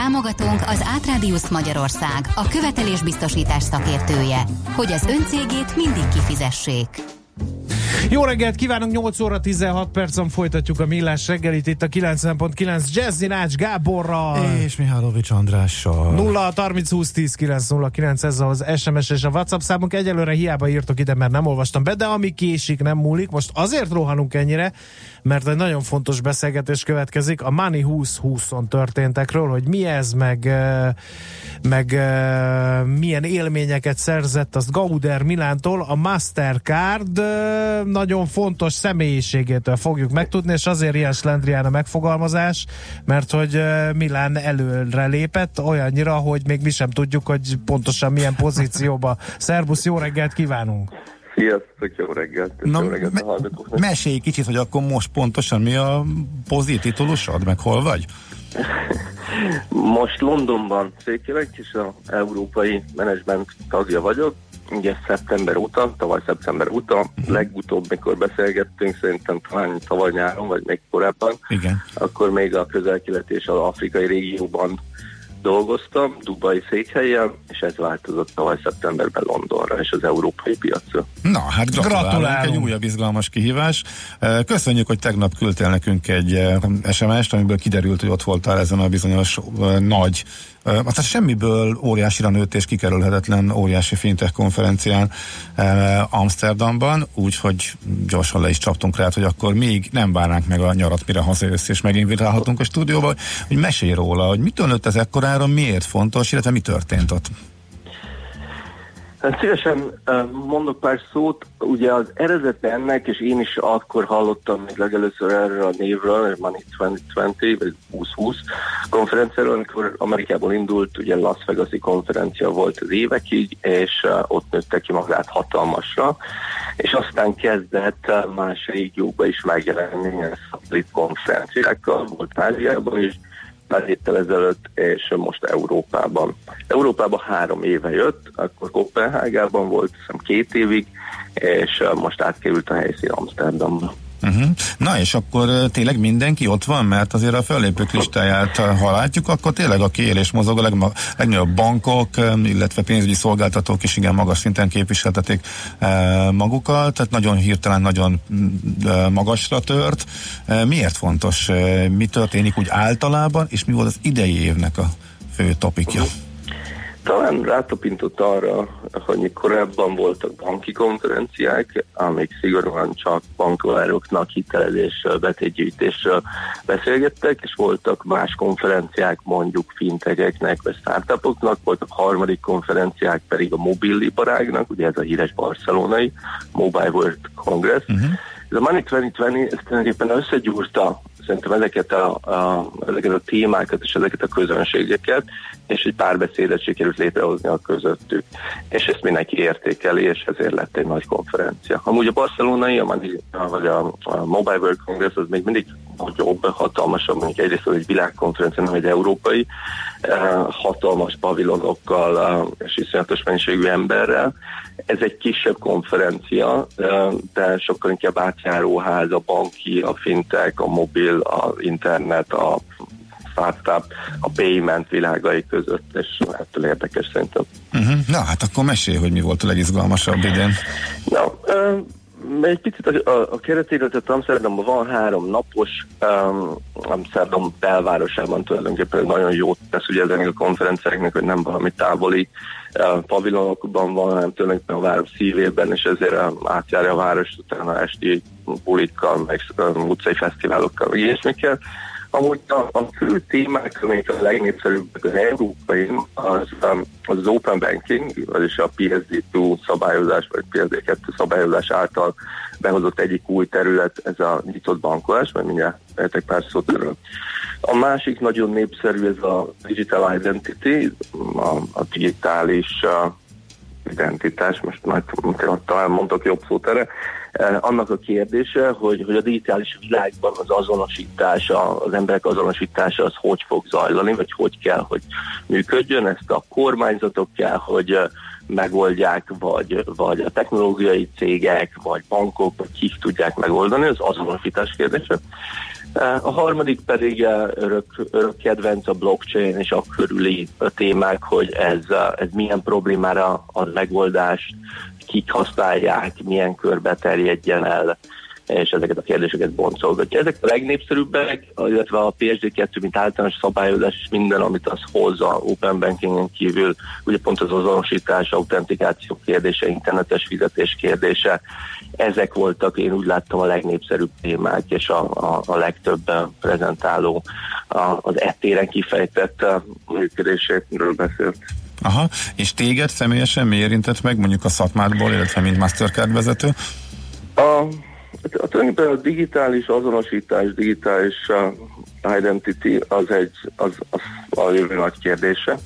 Támogatónk az Átrádiusz Magyarország, a követelésbiztosítás szakértője, hogy az öncégét mindig kifizessék. Jó reggelt kívánunk, 8 óra 16 percen folytatjuk a millás reggelit itt a 90.9 Jazzy Nács Gáborral. És Mihálovics Andrással. 0 30 20 10 909 ez az SMS és a WhatsApp számunk. Egyelőre hiába írtok ide, mert nem olvastam be, de ami késik, nem múlik. Most azért rohanunk ennyire, mert egy nagyon fontos beszélgetés következik. A Money 2020-on történtekről, hogy mi ez, meg, meg milyen élményeket szerzett azt Gauder Milántól. A Mastercard nagyon fontos személyiségétől fogjuk megtudni, és azért ilyen slendrián a megfogalmazás, mert hogy Milán előre lépett olyannyira, hogy még mi sem tudjuk, hogy pontosan milyen pozícióba. Szerbusz, jó reggelt kívánunk! Sziasztok, jó reggelt! Na, jó reggelt me- a mesélj kicsit, hogy akkor most pontosan mi a pozititulusod, meg hol vagy? Most Londonban székelek, és az európai menedzsment tagja vagyok. Ugye szeptember óta, tavaly szeptember óta, legutóbb, mikor beszélgettünk, szerintem talán tavaly nyáron, vagy még korábban, Igen. akkor még a közel-kelet és az afrikai régióban dolgoztam, Dubai székhelyen, és ez változott tavaly szeptemberben Londonra és az európai piacra. Na, hát gratulálunk, Gratulálunk. egy újabb izgalmas kihívás. Eh, Köszönjük, hogy tegnap küldtél nekünk egy eh, SMS-t, amiből kiderült, hogy ott voltál ezen a bizonyos eh, nagy, aztán semmiből óriásira nőtt és kikerülhetetlen óriási fintech konferencián Amsterdamban, úgyhogy gyorsan le is csaptunk rá, hogy akkor még nem várnánk meg a nyarat, mire hazajössz, és meginvitálhatunk a stúdióba, hogy mesélj róla, hogy mitől nőtt ez ekkorára, miért fontos, illetve mi történt ott. Hát szívesen mondok pár szót. Ugye az eredete ennek, és én is akkor hallottam még legelőször erről a névről, a Money 2020, vagy 2020 konferenciáról, amikor Amerikából indult, ugye Las Vegas-i konferencia volt az évekig, és ott nőtte ki magát hatalmasra, és aztán kezdett más régiókba is megjelenni ilyen szatellit konferenciákkal, volt Ázsiában is, pár héttel ezelőtt, és most Európában. Európában három éve jött, akkor Kopenhágában volt, hiszem két évig, és most átkerült a helyszín Amsterdamba. Uh-huh. Na és akkor tényleg mindenki ott van, mert azért a fellépők listáját, ha látjuk, akkor tényleg a kiélés mozog, a legma- legnagyobb bankok, illetve pénzügyi szolgáltatók is igen magas szinten képviseltetik magukat, tehát nagyon hirtelen, nagyon mm, magasra tört. Miért fontos? Mi történik úgy általában, és mi volt az idei évnek a fő topikja? Talán rátapintott arra, hogy korábban voltak banki konferenciák, amik szigorúan csak bankvároknak hitelezésről, betétgyűjtésről beszélgettek, és voltak más konferenciák mondjuk fintegeknek vagy startupoknak, voltak harmadik konferenciák pedig a mobiliparágnak, ugye ez a híres barcelonai Mobile World Congress. Uh-huh. Ez a Money 2020 ez tulajdonképpen összegyúrta szerintem ezeket a, a, ezeket a témákat és ezeket a közönségeket, és egy párbeszédet sikerült létrehozni a közöttük. És ezt mindenki értékeli, és ezért lett egy nagy konferencia. Amúgy a barcelonai, vagy a, a Mobile World Congress az még mindig nagyobb, hatalmasabb, mondjuk egyrészt egy világkonferencia, nem egy európai, eh, hatalmas pavilonokkal eh, és iszonyatos mennyiségű emberrel. Ez egy kisebb konferencia, eh, de sokkal inkább átjáróház, a banki, a fintech, a mobil, a internet, a startup, a payment világai között, és ettől érdekes szerintem. Uh-huh. Na hát akkor mesélj, hogy mi volt a legizgalmasabb idén. Na, egy picit a, a, a keretére, tehát Amsterdamban van három napos, um, Amsterdam belvárosában tulajdonképpen nagyon jót tesz ugye ezeknek a konferenciáknak, hogy nem valami távoli uh, pavilonokban van, hanem tulajdonképpen a város szívében, és ezért uh, átjárja a város utána esti bulikkal, meg uh, utcai fesztiválokkal, meg ilyesmikkel. Amúgy a, a fő témák, amik a legnépszerűbbek az európai, az, um, az, open banking, vagyis a PSD2 szabályozás, vagy PSD2 szabályozás által behozott egyik új terület, ez a nyitott bankolás, mert mindjárt értek pár szót erről. A másik nagyon népszerű ez a digital identity, a, a digitális uh, identitás, most majd talán mondok jobb szót erre, annak a kérdése, hogy, hogy a digitális világban az azonosítása, az emberek azonosítása az hogy fog zajlani, vagy hogy kell, hogy működjön, ezt a kormányzatok kell, hogy megoldják, vagy, vagy a technológiai cégek, vagy bankok, vagy kik tudják megoldani, az azonosítás kérdése. A harmadik pedig örök, örök kedvenc a blockchain és a körüli témák, hogy ez, ez milyen problémára ad megoldást, kik használják, milyen körbe terjedjen el, és ezeket a kérdéseket boncolgatja. Ezek a legnépszerűbbek, illetve a PSD2, mint általános szabályozás, és minden, amit az hozza Open Bankingen kívül, ugye pont az azonosítás, autentikáció kérdése, internetes fizetés kérdése, ezek voltak, én úgy láttam a legnépszerűbb témák, és a, a, a legtöbb prezentáló a, az ettéren kifejtett működéséről beszélt. Aha, és téged személyesen mi érintett meg, mondjuk a szakmádból, illetve mint Mastercard vezető? A, a, tulajdonképpen a digitális azonosítás, digitális uh, identity az egy az, az a jövő nagy kérdése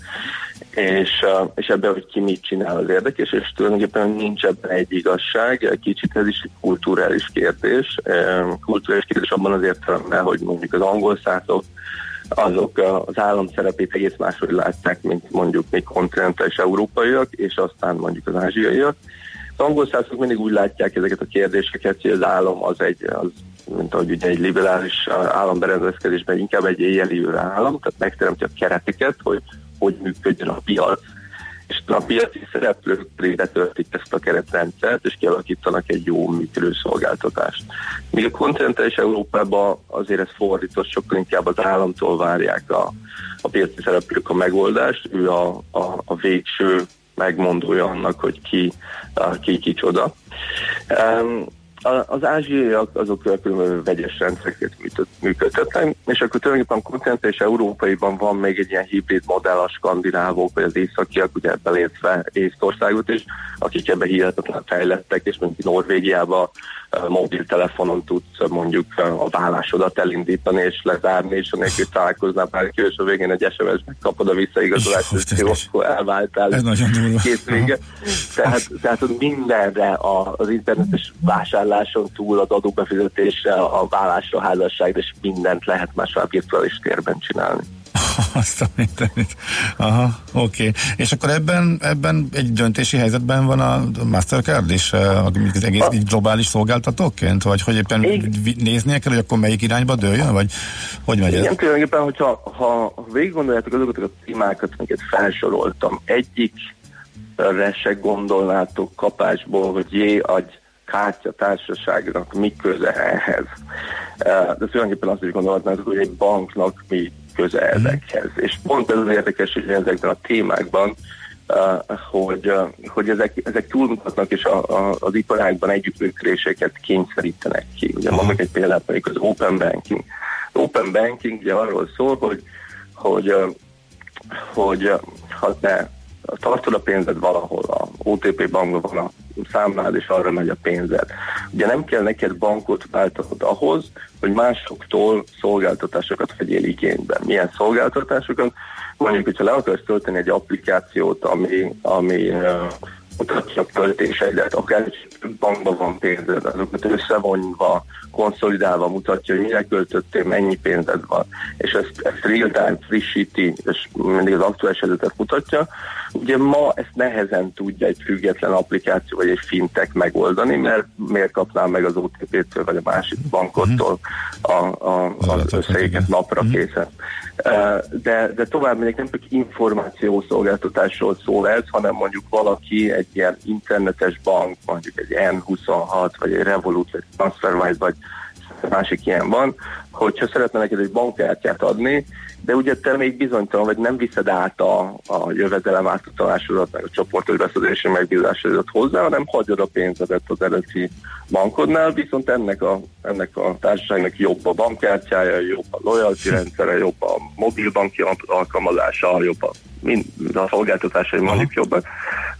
és, uh, és ebben, hogy ki mit csinál az érdekes, és tulajdonképpen nincs ebben egy igazság, kicsit ez is egy kulturális kérdés. Um, kulturális kérdés abban az értelemben, hogy mondjuk az angol szászok azok az állam szerepét egész máshogy látják, mint mondjuk mi kontinentális európaiak, és aztán mondjuk az ázsiaiak. Az angol szászok mindig úgy látják ezeket a kérdéseket, hogy az állam az egy, az, mint ahogy ugye egy liberális államberendezkedésben inkább egy éjjeli állam, tehát megteremti a kereteket, hogy hogy működjön a piac, és a piaci szereplők töltik ezt a keretrendszert, és kialakítanak egy jó működő szolgáltatást. Míg a kontinentális Európában azért ez fordított, sokkal inkább az államtól várják a, a piaci szereplők a megoldást, ő a, a, a végső megmondója annak, hogy ki, ki kicsoda. Az ázsiaiak azok különböző vegyes rendszereket működtetnek, és akkor tulajdonképpen kontinent és európaiban van még egy ilyen hibrid modell a skandinávok, vagy az északiak, ugye belépve Észtországot is, akik ebbe hihetetlen fejlettek, és mondjuk Norvégiában mobiltelefonon tudsz mondjuk a vállásodat elindítani és lezárni, és anélkül találkoznál bárki, és a végén egy SMS megkapod a visszaigazolást, és jó, akkor elváltál. Ez nagyon durva. Tehát, tehát mindenre az internetes vásárláson túl az adóbefizetésre, a vállásra, házasságra, és mindent lehet más a virtuális térben csinálni. Azt a mindenit. Aha, oké. Okay. És akkor ebben, ebben egy döntési helyzetben van a Mastercard is, eh, az egész a... globális szolgáltatóként, vagy hogy éppen Ég... néznie kell, hogy akkor melyik irányba dőljön, vagy hogy megy Igen, ez? tulajdonképpen, hogyha ha végig gondoljátok azokat a témákat, amiket felsoroltam, egyik se gondolnátok kapásból, hogy jé, adj kártya társaságnak mi köze ehhez. Eh, de tulajdonképpen azt is gondolhatnátok, hogy egy banknak mi köze mhm. ezekhez. És pont ez az érdekes, hogy ezekben a témákban Uh, hogy, uh, hogy ezek, ezek túlmutatnak, és a, a, az iparágban együttműködéseket kényszerítenek ki. Ugye mondok egy példát, pedig az Open Banking. Open Banking ugye arról szól, hogy, hogy, uh, hogy ha te tartod a pénzed valahol, a OTP bankban van a számlád, és arra megy a pénzed. Ugye nem kell neked bankot váltanod ahhoz, hogy másoktól szolgáltatásokat vegyél igénybe. Milyen szolgáltatásokat? Mondjuk, hogyha le akarsz tölteni egy applikációt, ami, ami mutatja a költéseidet, akár bankban van pénzed, azokat összevonva, konszolidálva mutatja, hogy mire költöttél, mennyi pénzed van, és ezt, ezt real-time frissíti, és mindig az aktuális helyzetet mutatja. Ugye ma ezt nehezen tudja egy független applikáció vagy egy fintech megoldani, mert miért kapnál meg az OTP-től vagy a másik bankottól a, a, az összegeket napra mhm. készen. De, de tovább megyek, nem csak információszolgáltatásról szól ez, hanem mondjuk valaki egy ilyen internetes bank, mondjuk egy N26, vagy egy Revolut, vagy TransferWise, vagy másik ilyen van, hogyha szeretne neked egy bankkártyát adni, de ugye te még bizonytalan, vagy nem viszed át a, a jövedelem átutalásodat, meg a csoportos beszedési megbízásodat hozzá, hanem hagyod a pénzedet az eredeti bankodnál, viszont ennek a, ennek a társaságnak jobb a bankkártyája, jobb a loyalty rendszere, jobb a mobilbanki alkalmazása, jobb a, mind, a szolgáltatásai mondjuk jobbak,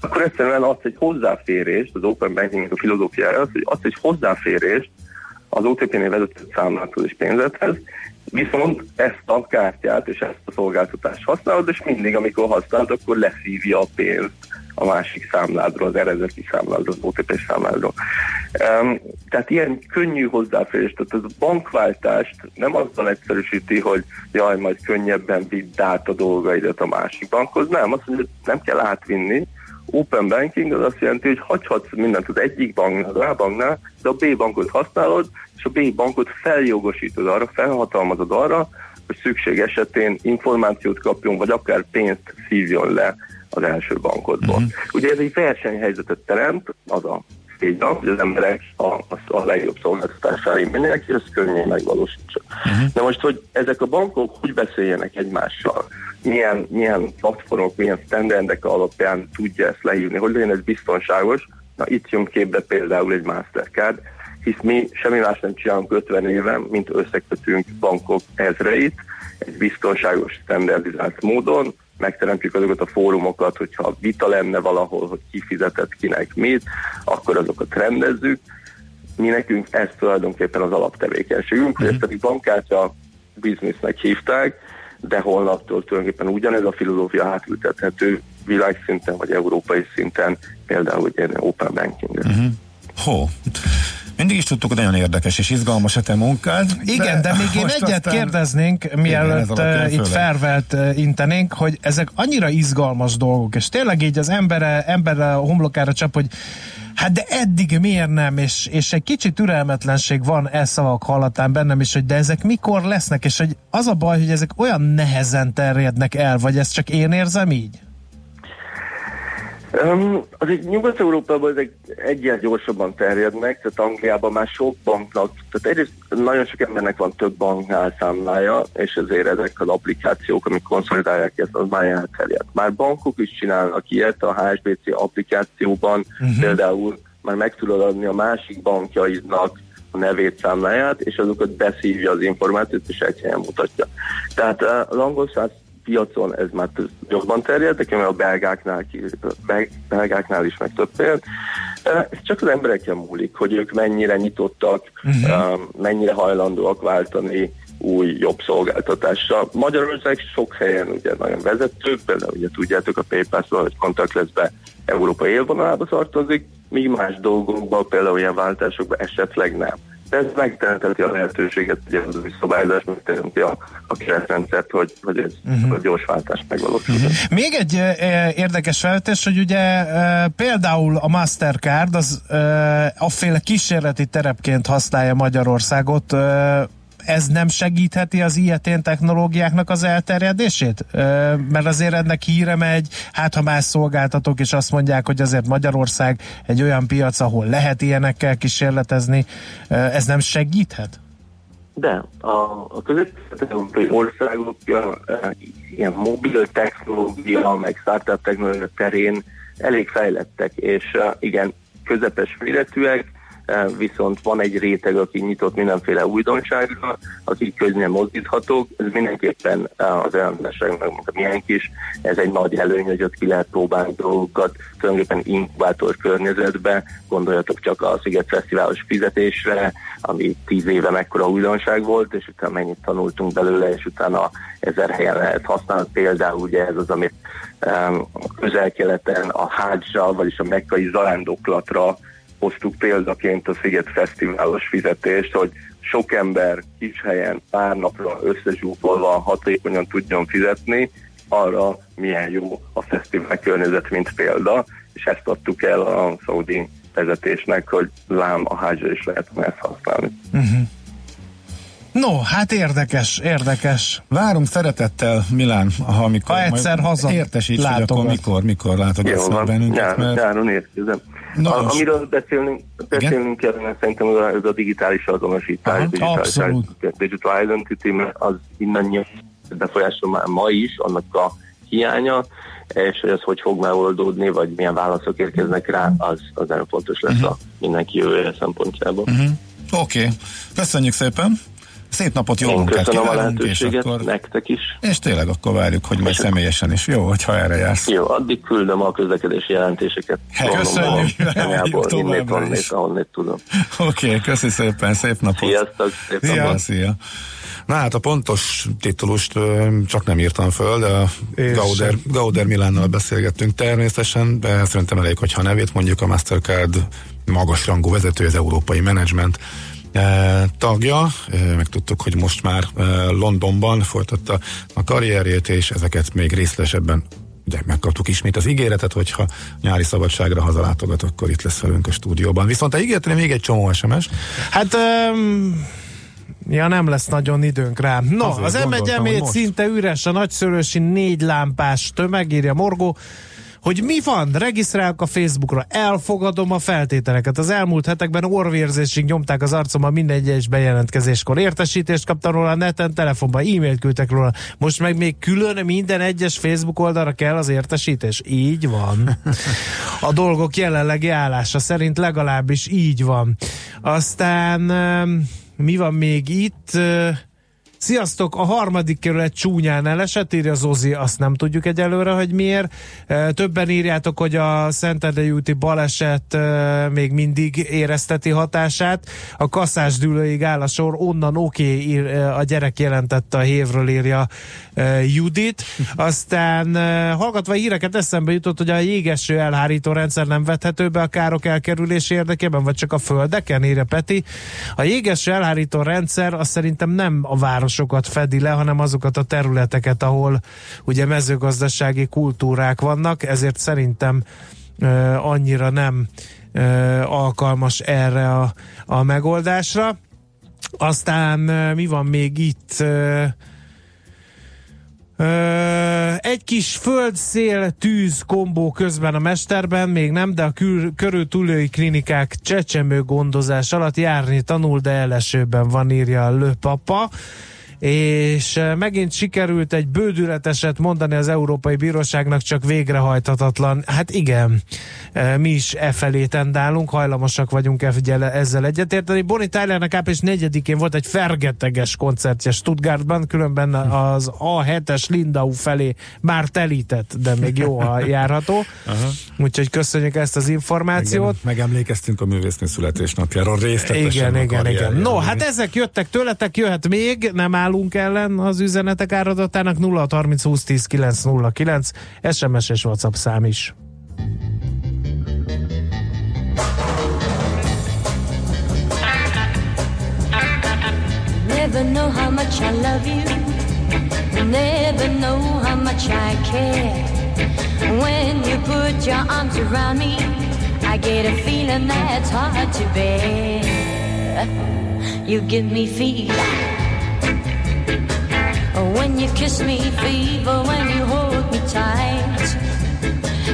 akkor egyszerűen adsz egy hozzáférést, az Open Banking a filozófiája az, hogy adsz egy hozzáférést az OTP-nél vezetett számlától és pénzethez, viszont ezt a kártyát és ezt a szolgáltatást használod, és mindig, amikor használod, akkor leszívja a pénzt a másik számládról, az eredeti számládról, az OTP számládról. Um, tehát ilyen könnyű hozzáférés, tehát ez a bankváltást nem azzal egyszerűsíti, hogy jaj, majd könnyebben vidd át a dolgaidat a másik bankhoz, nem, azt mondja, hogy nem kell átvinni, Open banking az azt jelenti, hogy hagyhatsz mindent az egyik banknál, az A banknál, de a B bankot használod, és a B bankot feljogosítod arra, felhatalmazod arra, hogy szükség esetén információt kapjon, vagy akár pénzt szívjon le az első bankodból. Uh-huh. Ugye ez egy versenyhelyzetet teremt, az a így van, hogy az emberek a, a, a legjobb szolgáltatására mindenki ezt könnyen megvalósítsa. Uh-huh. De most, hogy ezek a bankok úgy beszéljenek egymással, milyen, milyen platformok, milyen standardek alapján tudja ezt leírni, hogy legyen ez biztonságos, na itt jön képbe például egy Mastercard, hisz mi semmi más nem csinálunk 50 éve, mint összekötünk bankok ezreit, egy biztonságos, standardizált módon, megteremtjük azokat a fórumokat, hogyha vita lenne valahol, hogy ki fizetett kinek mit, akkor azokat rendezzük. Mi nekünk ez tulajdonképpen az alaptevékenységünk, uh-huh. ezt pedig bankkártya biznisznek hívták, de holnaptól tulajdonképpen ugyanez a filozófia átültethető világszinten vagy európai szinten, például egy open banking. Uh-huh. Ho. Mindig is tudtuk, hogy nagyon érdekes és izgalmas a te munkád. Igen, de, de még én egyet aztán... kérdeznénk, mielőtt Igen, itt felvelt intenénk, hogy ezek annyira izgalmas dolgok, és tényleg így az embere, embere a homlokára csap, hogy Hát de eddig miért nem, és, és egy kicsit türelmetlenség van e szavak hallatán bennem is, hogy de ezek mikor lesznek, és hogy az a baj, hogy ezek olyan nehezen terjednek el, vagy ezt csak én érzem így? Um, azért Nyugat-Európában ezek egyel gyorsabban terjednek, tehát Angliában már sok banknak, tehát egyrészt nagyon sok embernek van több banknál számlája, és ezért ezek az applikációk, amik konszolidálják ezt, az már elterjedt. Már bankok is csinálnak ilyet, a HSBC applikációban uh-huh. például már meg tudod adni a másik bankjaidnak a nevét, számláját, és azokat beszívja az információt, és egy helyen mutatja. Tehát az angol száz piacon ez már jobban terjed, de a belgáknál, belgáknál is meg több péld. Ez csak az embereken múlik, hogy ők mennyire nyitottak, uh-huh. mennyire hajlandóak váltani új, jobb szolgáltatásra. Magyarország sok helyen ugye nagyon vezető, például ugye tudjátok a PayPass hogy contactless európai élvonalába tartozik, míg más dolgokban, például ilyen váltásokban esetleg nem ez megteremteti a lehetőséget, hogy az szabályozás megteremti a, a keretrendszert, hogy, hogy ez uh-huh. a gyors váltás megvalósul. Uh-huh. Még egy e, érdekes felvetés, hogy ugye e, például a Mastercard az e, afféle kísérleti terepként használja Magyarországot, e, ez nem segítheti az ilyetén technológiáknak az elterjedését? Mert azért ennek híre megy, hát ha más szolgáltatók is azt mondják, hogy azért Magyarország egy olyan piac, ahol lehet ilyenekkel kísérletezni, ez nem segíthet? De a, a közép-európai országok ilyen mobil technológia, meg startup technológia terén elég fejlettek, és igen, közepes méretűek, viszont van egy réteg, aki nyitott mindenféle újdonságra, akik könnyen mozdíthatók, ez mindenképpen eh, az ellenségnek, mint a miénk is, ez egy nagy előny, hogy ott ki lehet próbálni dolgokat, tulajdonképpen inkubátor környezetbe, gondoljatok csak a Sziget Fesztiválos fizetésre, ami tíz éve mekkora újdonság volt, és utána mennyit tanultunk belőle, és utána ezer helyen lehet használni. Például ugye ez az, amit um, közel-keleten a hádzsa, vagyis a mekkai zarándoklatra hoztuk példaként a Sziget Fesztiválos fizetést, hogy sok ember kis helyen pár napra összezsúfolva hatékonyan tudjon fizetni, arra milyen jó a fesztivál környezet, mint példa, és ezt adtuk el a szaudi vezetésnek, hogy lám a hágyra is lehet ezt használni. Uh-huh. No, hát érdekes, érdekes. Várunk szeretettel, Milán, ha, amikor ha egyszer haza értesíts, hogy akkor mikor, mikor látogatsz meg bennünket. Nyáron, mert... nyáron érkezem. No, a, amiről beszélnünk, beszélnünk kellene szerintem ez a digitális azonosítás, Aha, digitális, digital identity, mert az innen befolyásol már ma is, annak a hiánya, és hogy ez hogy fog megoldódni, vagy milyen válaszok érkeznek rá, az, az nagyon fontos lesz uh-huh. a mindenki jövője szempontjából. Uh-huh. Oké, okay. köszönjük szépen! Szép napot, jó Én munkát kívánunk, a lehetőséget, és akkor, nektek is. És tényleg akkor várjuk, hogy majd személyesen is. Jó, hogyha erre jársz. Jó, addig küldöm a közlekedési jelentéseket. Hey, köszönjük! Anyából, innét, onnét, ahonnét tudom. Oké, okay, köszi szépen, szép napot! Sziasztok! Szép szia, napot. szia! Na hát a pontos titulust csak nem írtam föl, de a Gauder, Gauder Milánnal beszélgettünk természetesen, de szerintem elég, hogyha a nevét mondjuk a Mastercard magasrangú vezető, az európai menedzsment tagja. Megtudtuk, hogy most már Londonban folytatta a karrierjét, és ezeket még részletesebben de megkaptuk ismét az ígéretet, hogyha nyári szabadságra hazalátogat, akkor itt lesz velünk a stúdióban. Viszont a ígéretre még egy csomó SMS. Hát um, ja, nem lesz nagyon időnk rá. No, Azért az m szinte üres, a nagyszörösi négy lámpás tömeg, írja Morgó hogy mi van, regisztrálok a Facebookra, elfogadom a feltételeket. Az elmúlt hetekben orvérzésig nyomták az arcommal minden egyes bejelentkezéskor. Értesítést kaptam róla neten, telefonban, e-mailt küldtek róla. Most meg még külön minden egyes Facebook oldalra kell az értesítés. Így van. A dolgok jelenlegi állása szerint legalábbis így van. Aztán mi van még itt? Sziasztok, a harmadik kerület csúnyán elesett, írja Zozi, azt nem tudjuk egyelőre, hogy miért. Többen írjátok, hogy a Szentendrei úti baleset még mindig érezteti hatását. A kaszás dűlőig áll a sor, onnan oké, okay, a gyerek jelentette a hévről, írja Judit. Aztán hallgatva híreket eszembe jutott, hogy a jégeső elhárító rendszer nem vethető be a károk elkerülési érdekében, vagy csak a földeken, írja Peti. A jégeső elhárító rendszer azt szerintem nem a város városokat fedi le, hanem azokat a területeket, ahol ugye mezőgazdasági kultúrák vannak, ezért szerintem annyira nem alkalmas erre a, a megoldásra. Aztán mi van még itt? Egy kis föld-szél-tűz kombó közben a mesterben, még nem, de a kül- körültúlői klinikák csecsemő gondozás alatt járni tanul, de elesőben van, írja a lőpapa és eh, megint sikerült egy bődületeset mondani az Európai Bíróságnak, csak végrehajthatatlan. Hát igen, eh, mi is e felé tendálunk, hajlamosak vagyunk ezzel egyetérteni. Bonnie Tylernek április 4-én volt egy fergeteges koncertje Stuttgartban, különben az A7-es Lindau felé már telített, de még jó a járható. Aha. Úgyhogy köszönjük ezt az információt. Igen, megemlékeztünk a művésznő születésnapjáról részletesen. Igen, igen, igen. No, hát ezek jöttek tőletek, jöhet még, nem áll nálunk ellen az üzenetek áradatának. 0 30 20 10 909 SMS és WhatsApp szám is. Never know how much I love you. Never know how much I care. When you put your arms around me I get a feeling that's hard to bear. You give me fever When you kiss me, fever, when you hold me tight.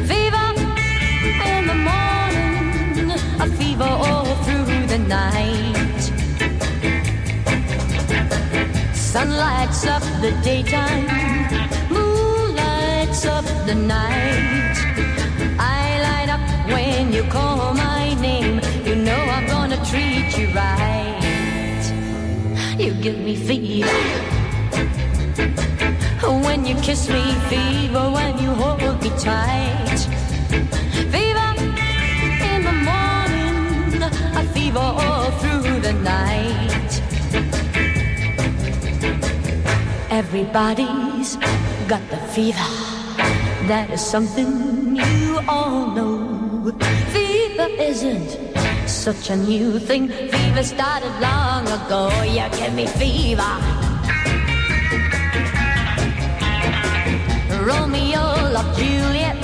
Fever in the morning, a fever all through the night. Sun lights up the daytime, moon lights up the night. I light up when you call my name, you know I'm gonna treat you right. You give me fever. When you kiss me, fever, when you hold me tight. Fever in the morning, a fever all through the night. Everybody's got the fever. That is something you all know. Fever isn't such a new thing. Fever started long ago. You give me fever. Romeo loved Juliet,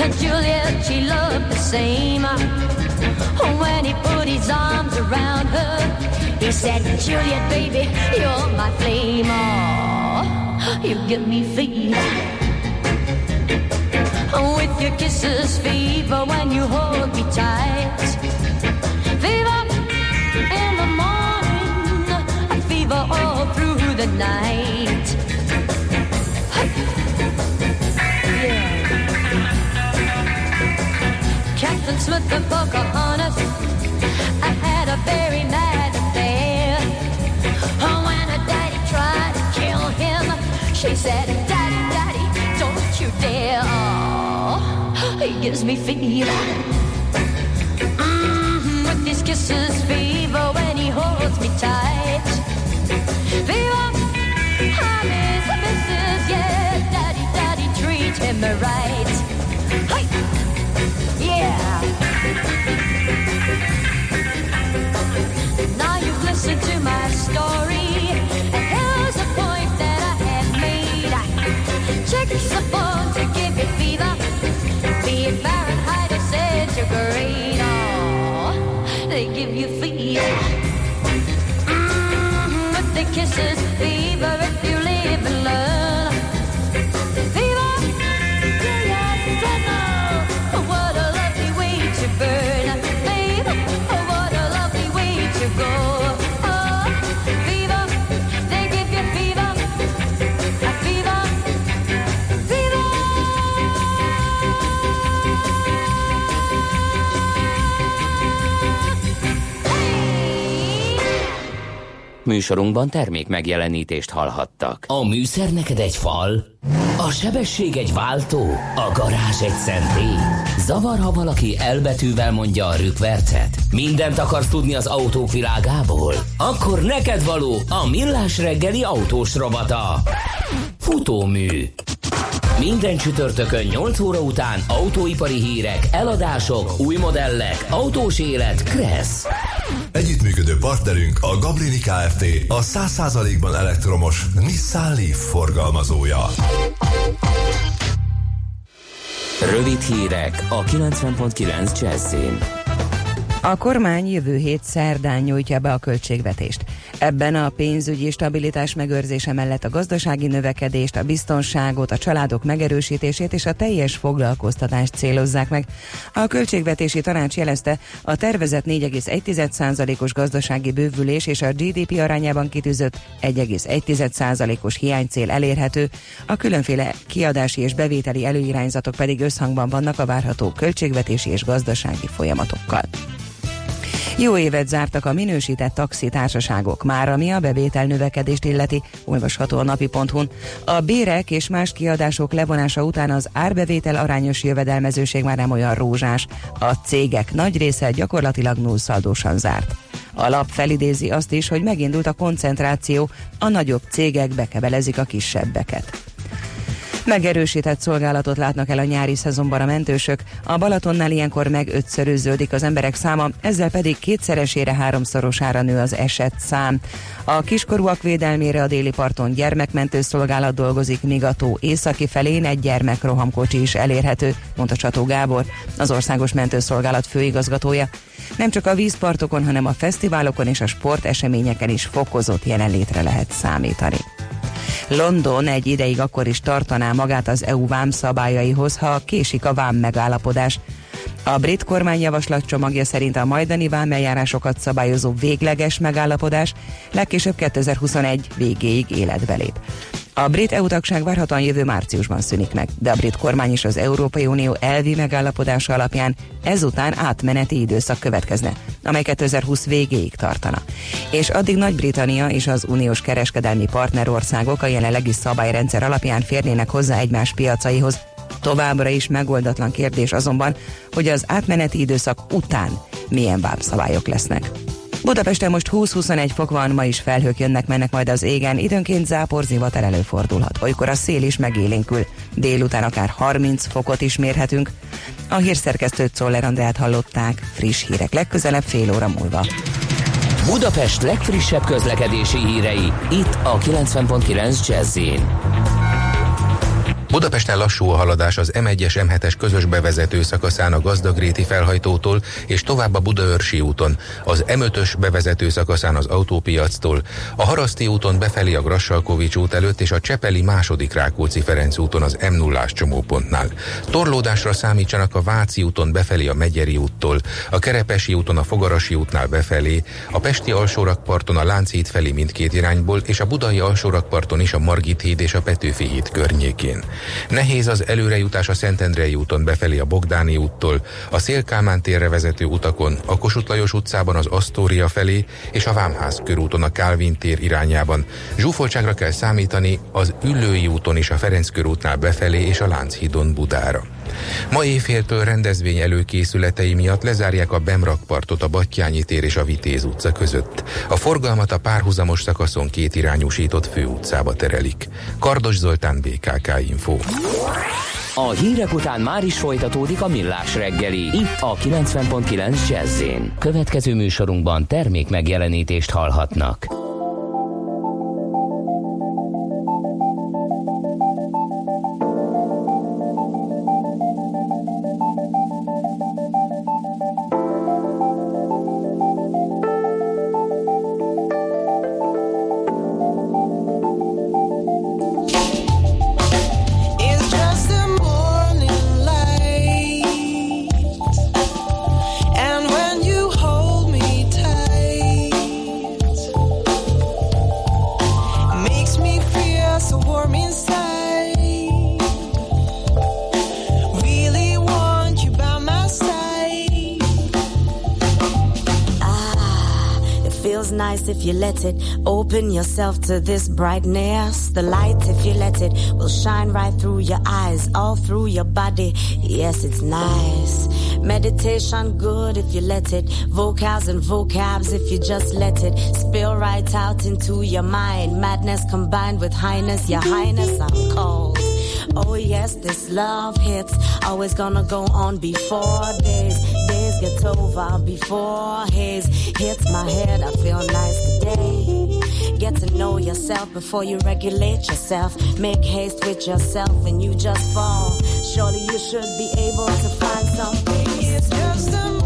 and Juliet, she loved the same. Oh, when he put his arms around her, he said, Juliet, baby, you're my flame. Oh, you give me fever. Oh, With your kisses, fever, when you hold me tight. Fever in the morning, fever all through the night. Smith and Pocahontas, I had a very mad affair. Oh, when her daddy tried to kill him, she said, Daddy, Daddy, don't you dare. Oh, he gives me fever. Mm-hmm, with the kisses, Műsorunkban termék megjelenítést hallhattak. A műszer neked egy fal, a sebesség egy váltó, a garázs egy szentély. Zavar, ha valaki elbetűvel mondja a rükvercet. Mindent akarsz tudni az autók világából? Akkor neked való a millás reggeli autós rovata. Futómű. Minden csütörtökön 8 óra után autóipari hírek, eladások, új modellek, autós élet, kressz. Partnerünk a Gablini Kft. A 100%-ban elektromos Nissan Leaf forgalmazója. Rövid hírek a 90.9 Jazzin. A kormány jövő hét szerdán nyújtja be a költségvetést. Ebben a pénzügyi stabilitás megőrzése mellett a gazdasági növekedést, a biztonságot, a családok megerősítését és a teljes foglalkoztatást célozzák meg. A költségvetési tanács jelezte, a tervezett 4,1%-os gazdasági bővülés és a GDP arányában kitűzött 1,1%-os hiánycél elérhető, a különféle kiadási és bevételi előirányzatok pedig összhangban vannak a várható költségvetési és gazdasági folyamatokkal. Jó évet zártak a minősített taxitársaságok már, ami a bevétel növekedést illeti, olvasható a napi.hu-n. A bérek és más kiadások levonása után az árbevétel arányos jövedelmezőség már nem olyan rózsás. A cégek nagy része gyakorlatilag nullszaldósan zárt. A lap felidézi azt is, hogy megindult a koncentráció, a nagyobb cégek bekebelezik a kisebbeket. Megerősített szolgálatot látnak el a nyári szezonban a mentősök. A Balatonnál ilyenkor meg ötszöröződik az emberek száma, ezzel pedig kétszeresére háromszorosára nő az eset szám. A kiskorúak védelmére a déli parton gyermekmentő szolgálat dolgozik, míg a tó északi felén egy gyermekrohamkocsi is elérhető, mondta Csató Gábor, az Országos Mentőszolgálat főigazgatója. Nem csak a vízpartokon, hanem a fesztiválokon és a sporteseményeken is fokozott jelenlétre lehet számítani. London egy ideig akkor is tartaná magát az EU vám szabályaihoz, ha késik a vám megállapodás. A brit kormány javaslat szerint a majdani vámeljárásokat szabályozó végleges megállapodás legkésőbb 2021 végéig életbe lép. A brit EU tagság várhatóan jövő márciusban szűnik meg, de a brit kormány és az Európai Unió elvi megállapodása alapján ezután átmeneti időszak következne, amely 2020 végéig tartana. És addig Nagy-Britannia és az uniós kereskedelmi partnerországok a jelenlegi szabályrendszer alapján férnének hozzá egymás piacaihoz, Továbbra is megoldatlan kérdés azonban, hogy az átmeneti időszak után milyen vámszabályok lesznek. Budapesten most 20-21 fok van, ma is felhők jönnek, mennek majd az égen, időnként zápor zivatar előfordulhat. Olykor a szél is megélénkül. Délután akár 30 fokot is mérhetünk. A hírszerkesztőt Czoller Andrát hallották, friss hírek legközelebb fél óra múlva. Budapest legfrissebb közlekedési hírei, itt a 90.9 jazz Budapesten lassú a haladás az M1-es M7-es közös bevezető szakaszán a Gazdagréti felhajtótól és tovább a Budaörsi úton, az M5-ös bevezető szakaszán az autópiactól, a Haraszti úton befelé a Grassalkovics út előtt és a Csepeli második Rákóczi Ferenc úton az m 0 csomópontnál. Torlódásra számítsanak a Váci úton befelé a Megyeri úttól, a Kerepesi úton a Fogarasi útnál befelé, a Pesti alsórakparton a Lánchíd felé mindkét irányból és a Budai alsórakparton is a Margit híd és a Petőfi híd környékén. Nehéz az előrejutás a Szentendrei úton befelé a Bogdáni úttól, a Szélkámán térre vezető utakon, a Kossuth Lajos utcában az Asztória felé és a Vámház körúton a Kálvin tér irányában. Zsúfoltságra kell számítani az Üllői úton és a Ferenc körútnál befelé és a Lánchídon Budára. Ma éjféltől rendezvény előkészületei miatt lezárják a Bemrakpartot a Battyányi tér és a Vitéz utca között. A forgalmat a párhuzamos szakaszon két irányúsított főutcába terelik. Kardos Zoltán BKK Info. A hírek után már is folytatódik a millás reggeli, itt a 90.9 jazz Következő műsorunkban termék megjelenítést hallhatnak. Open yourself to this brightness. The light, if you let it, will shine right through your eyes, all through your body. Yes, it's nice. Meditation good if you let it. Vocals and vocabs if you just let it. Spill right out into your mind. Madness combined with highness. Your highness, I'm cold. Oh yes, this love hits. Always gonna go on before days. Get over before haze hits my head. I feel nice today. Get to know yourself before you regulate yourself. Make haste with yourself and you just fall. Surely you should be able to find something. It's just a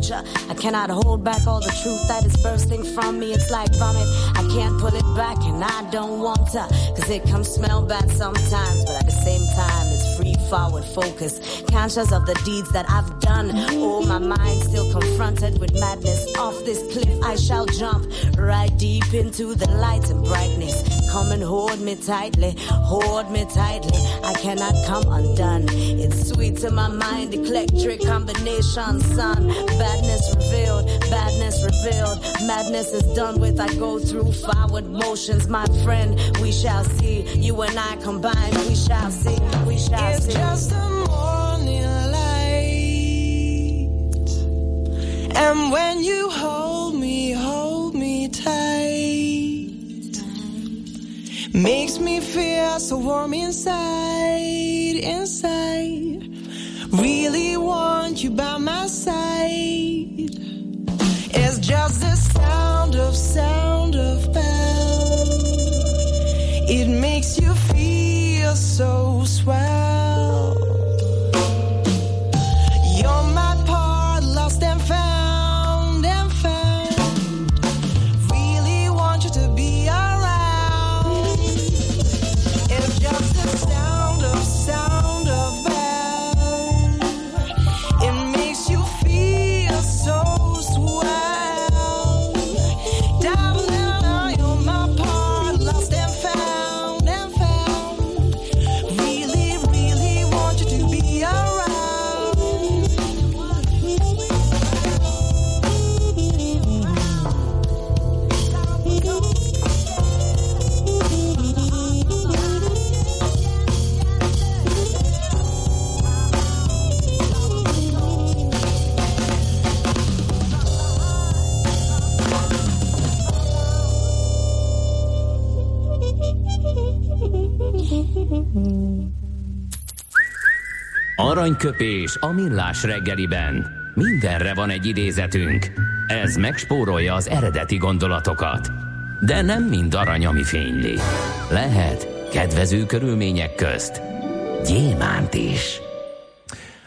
future. I cannot hold back all the truth that is bursting from me. It's like vomit. I can't pull it back, and I don't want to, cause it comes smell bad sometimes, but at the same time, it's free forward focus. Conscious of the deeds that I've done. Oh, my mind still confronted with madness. Off this cliff, I shall jump right deep into the light and brightness. Come and hold me tightly, hold me tightly. I cannot come undone. It's sweet to my mind, eclectic combination, son. Badness revealed, badness revealed. Madness is done with. I go through forward motions, my friend. We shall see. You and I combined, we shall see. We shall It's see. just a morning light. And when you hold Makes me feel so warm inside, inside. Really want you by my side. It's just the sound of, sound of bell. It makes you feel so swell. Aranyköpés a millás reggeliben. Mindenre van egy idézetünk. Ez megspórolja az eredeti gondolatokat. De nem mind arany, ami fényli. Lehet kedvező körülmények közt gyémánt is.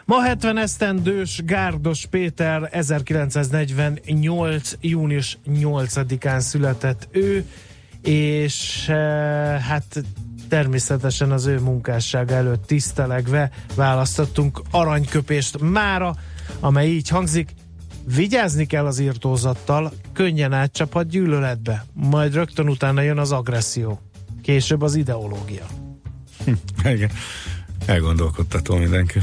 Ma 70 esztendős Gárdos Péter 1948. június 8-án született ő, és eh, hát természetesen az ő munkássága előtt tisztelegve választottunk aranyköpést mára, amely így hangzik, vigyázni kell az írtózattal, könnyen átcsaphat gyűlöletbe, majd rögtön utána jön az agresszió, később az ideológia. Igen. Elgondolkodtató mindenki.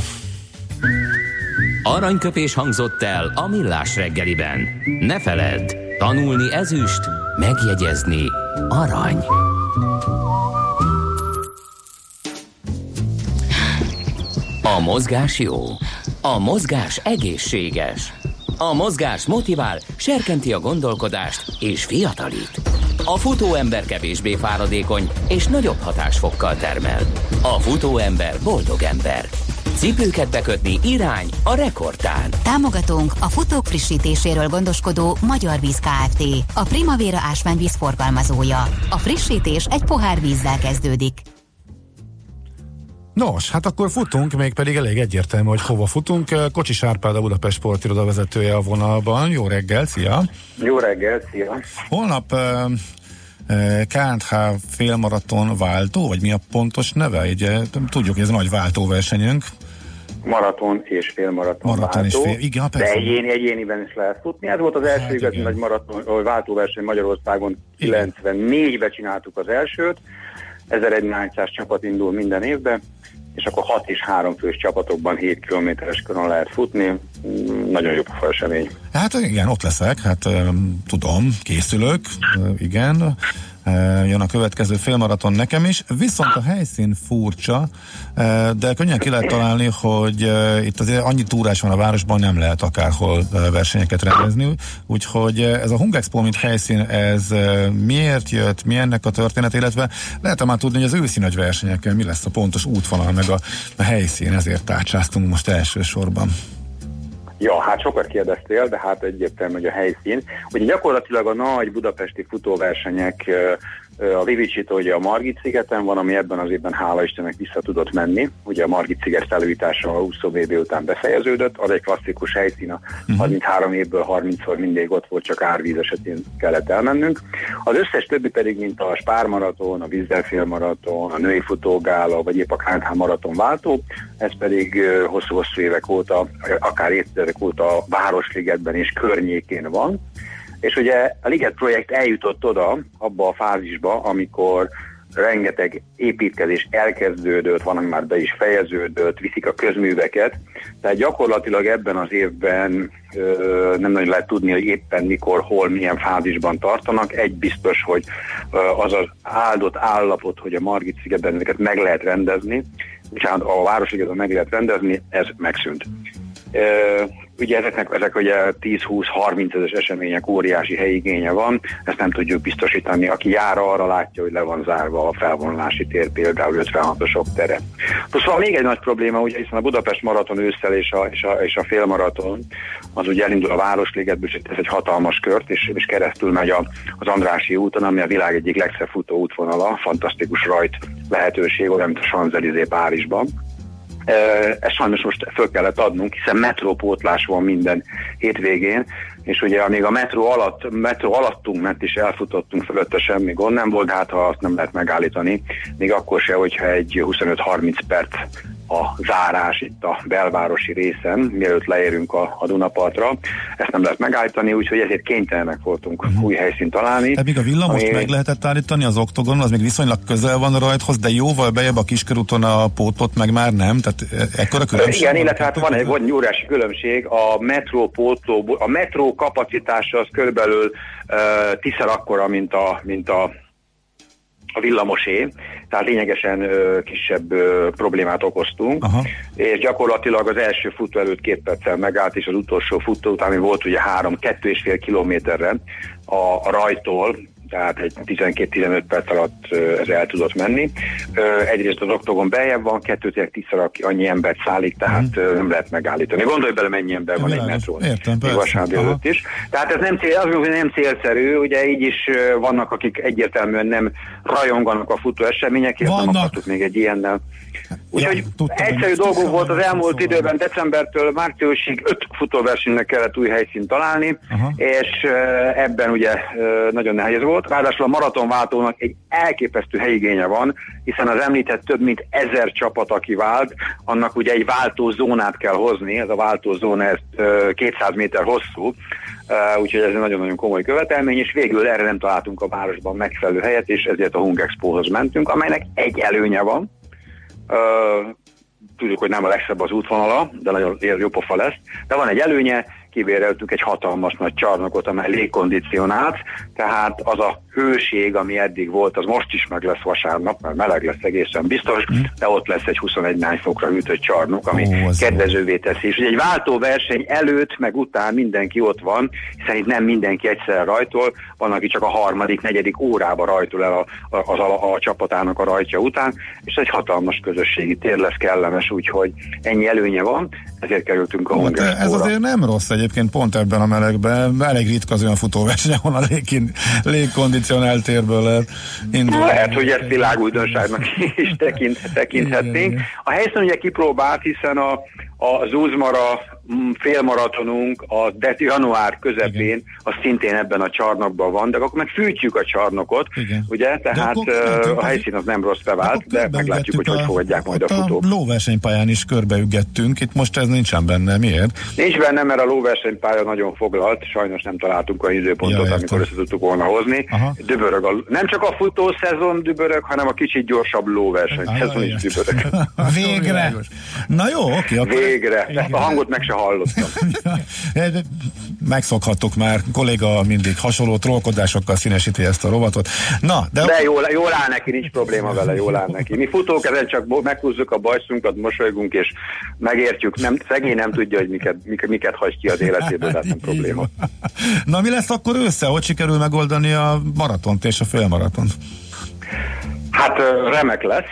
Aranyköpés hangzott el a millás reggeliben. Ne feledd, tanulni ezüst, megjegyezni arany. A mozgás jó. A mozgás egészséges. A mozgás motivál, serkenti a gondolkodást és fiatalít. A futóember kevésbé fáradékony és nagyobb hatásfokkal termel. A futóember boldog ember. Cipőket bekötni irány a rekordtán. Támogatónk a futók frissítéséről gondoskodó Magyar Víz Kft. A Primavera ásványvíz forgalmazója. A frissítés egy pohár vízzel kezdődik. Nos, hát akkor futunk, még pedig elég egyértelmű, hogy hova futunk. Kocsis Árpád, a Budapest sportiroda vezetője a vonalban. Jó reggel, szia! Jó reggel, szia! Holnap KNH félmaraton váltó, vagy mi a pontos neve? Ugye, tudjuk, hogy ez nagy váltóversenyünk. Maraton és félmaraton Maraton és váltó, fél- igen, de persze. egyéni, egyéniben is lehet futni. Ez volt az első Hát igazi nagy maraton, vagy váltóverseny Magyarországon 94-ben csináltuk az elsőt, 1100 csapat indul minden évben, és akkor 6 és 3 fős csapatokban 7 kilométeres körön lehet futni. Nagyon jó pofa esemény. Hát igen, ott leszek, hát tudom, készülök, igen. Jön a következő félmaraton nekem is, viszont a helyszín furcsa, de könnyen ki lehet találni, hogy itt azért annyi túrás van a városban, nem lehet akárhol versenyeket rendezni, úgyhogy ez a Hungexpo, mint helyszín, ez miért jött, mi ennek a történet, illetve lehet már tudni, hogy az őszi nagy versenyekkel mi lesz a pontos útvonal, meg a, a helyszín, ezért tárcsáztunk most elsősorban. Ja, hát sokat kérdeztél, de hát egyértelmű, hogy a helyszín. Ugye gyakorlatilag a nagy budapesti futóversenyek a Vivicsitó ugye a Margit szigeten van, ami ebben az évben hála Istennek vissza tudott menni. Ugye a Margit sziget felújítása a 20 VB után befejeződött, az egy klasszikus helyszín, a 33 évből 30-szor mindig ott volt, csak árvíz esetén kellett elmennünk. Az összes többi pedig, mint a Spármaraton, a Vízdelfél maraton, a női futógála, vagy épp a KNH maraton váltó, ez pedig hosszú-hosszú évek óta, akár évtizedek óta a Városligetben és környékén van. És ugye a Liget projekt eljutott oda, abba a fázisba, amikor rengeteg építkezés elkezdődött, van, ami már be is fejeződött, viszik a közműveket. Tehát gyakorlatilag ebben az évben ö, nem nagyon lehet tudni, hogy éppen mikor, hol, milyen fázisban tartanak. Egy biztos, hogy ö, az az áldott állapot, hogy a Margit szigetben ezeket meg lehet rendezni, bocsánat, a Városligetben meg lehet rendezni, ez megszűnt. Ö, ugye ezeknek, ezek ugye 10-20-30 ezes események óriási helyigénye van, ezt nem tudjuk biztosítani. Aki jár arra látja, hogy le van zárva a felvonulási tér, például 56-osok tere. Plusz van még egy nagy probléma, ugye hiszen a Budapest maraton ősszel és a, és a, és a félmaraton, az ugye elindul a Városligetből, és ez egy hatalmas kört, és, és keresztül megy a, az Andrási úton, ami a világ egyik legszebb futó útvonala, fantasztikus rajt lehetőség, olyan, mint a Champs-Élysées Párizsban. Ezt sajnos most föl kellett adnunk, hiszen metrópótlás van minden hétvégén, és ugye amíg a metró alatt, metró alattunk ment és elfutottunk fölötte semmi gond nem volt, hát ha azt nem lehet megállítani, még akkor se, hogyha egy 25-30 perc a zárás itt a belvárosi részen, mielőtt leérünk a, a Dunapartra. Ezt nem lehet megállítani, úgyhogy ezért kénytelenek voltunk új helyszínt találni. Tehát még a villamost ami- meg lehetett állítani az oktogon, az még viszonylag közel van rajthoz, de jóval bejebb a kiskörúton a pótot meg már nem, tehát e- ekkora különbség Igen, illetve hát van egy, van egy óriási különbség. A metró pótló, a metró kapacitása az körülbelül uh, tízszer akkora, mint a, mint a a villamosé, tehát lényegesen ö, kisebb ö, problémát okoztunk, Aha. és gyakorlatilag az első futó előtt két perccel megállt, és az utolsó futó után, ami volt ugye három, kettő és fél kilométerre a, a rajtól, tehát egy 12-15 perc alatt ez el tudott menni. Egyrészt az oktogon beljebb van, kettőt tízszer aki annyi embert szállít, tehát ö, nem lehet megállítani. Gondolj bele, mennyi ember van egy Mhm. Világos. metrón. Értem, Még persze. vasárnap Aha. előtt is. Tehát ez nem, cél, az, hogy nem célszerű, ugye így is vannak, akik egyértelműen nem rajonganak a futó eseményekért, nem Vannak. akartuk még egy ilyennel. Úgyhogy Ja, egyszerű tisztában volt az elmúlt szóval. időben, decembertől márciusig öt futóversenynek kellett új helyszínt találni, Aha. és ebben ugye nagyon nehéz volt. Ráadásul a maratonváltónak egy elképesztő helyigénye van, hiszen az említett több mint ezer csapat, aki vált, annak ugye egy váltózónát kell hozni, ez a váltózóna ez ö, 200 méter hosszú, úgyhogy ez egy nagyon-nagyon komoly követelmény, és végül erre nem találtunk a városban megfelelő helyet, és ezért a Hungexpohoz mentünk, amelynek egy előnye van, tudjuk, hogy nem a legszebb az útvonala, de nagyon jó pofa lesz. De van egy előnye, kibéreltünk egy hatalmas nagy csarnokot, amely légkondicionált, tehát az a hőség, ami eddig volt, az most is meg lesz vasárnap, mert meleg lesz egészen biztos, de ott lesz egy 21 nány fokra hűtött csarnok, ami Ó, kedvezővé teszi. És egy váltóverseny előtt, meg után mindenki ott van, hiszen itt nem mindenki egyszerre rajtol, van, aki csak a harmadik, negyedik órába rajtol el a, a, a, a csapatának a rajtja után, és egy hatalmas közösségi tér lesz kellemes, úgyhogy ennyi előnye van, ezért kerültünk a Hát ez azért nem rossz egyébként pont ebben a melegben. Elég ritka az olyan futóverseny, ahol a légkin, légkondicionált térből lehet indulni. Lehet, hogy ezt világújdonságnak is tekint, tekinthetnénk. A helyszínen ugye kipróbált, hiszen a, a Zuzmara félmaratonunk a de január közepén, az szintén ebben a csarnokban van, de akkor meg fűtjük a csarnokot, Igen. ugye? Tehát a helyszín az nem rossz bevált, de meglátjuk, hogy hogy fogadják majd a ott futók. A lóversenypályán is körbeüggettünk, itt most ez nincsen benne. Miért? Nincs benne, mert a lóversenypálya nagyon foglalt, sajnos nem találtunk olyan időpontot, Ja, amikor össze tudtuk volna hozni. Aha. Dübörög a, nem csak a futószezon dübörög, hanem a kicsit gyorsabb lóverseny Ah, szezon is dübörög. Végre! Na jó, oké, akkor Végre! Ezt a hangot meg se hallottam. megszokhattuk már, kolléga mindig hasonló trollkodásokkal színesíti ezt a rovatot. Na, de, De jól, jól áll neki, nincs probléma vele, jól áll neki. Mi futók ezen csak meghúzzuk a bajszunkat, mosolygunk, és megértjük. Nem, szegény nem tudja, hogy miket, miket, miket hagy ki az életéből, tehát nem probléma. Na mi lesz akkor össze? Hogy sikerül megoldani a maratont és a félmaratont? Hát remek lesz.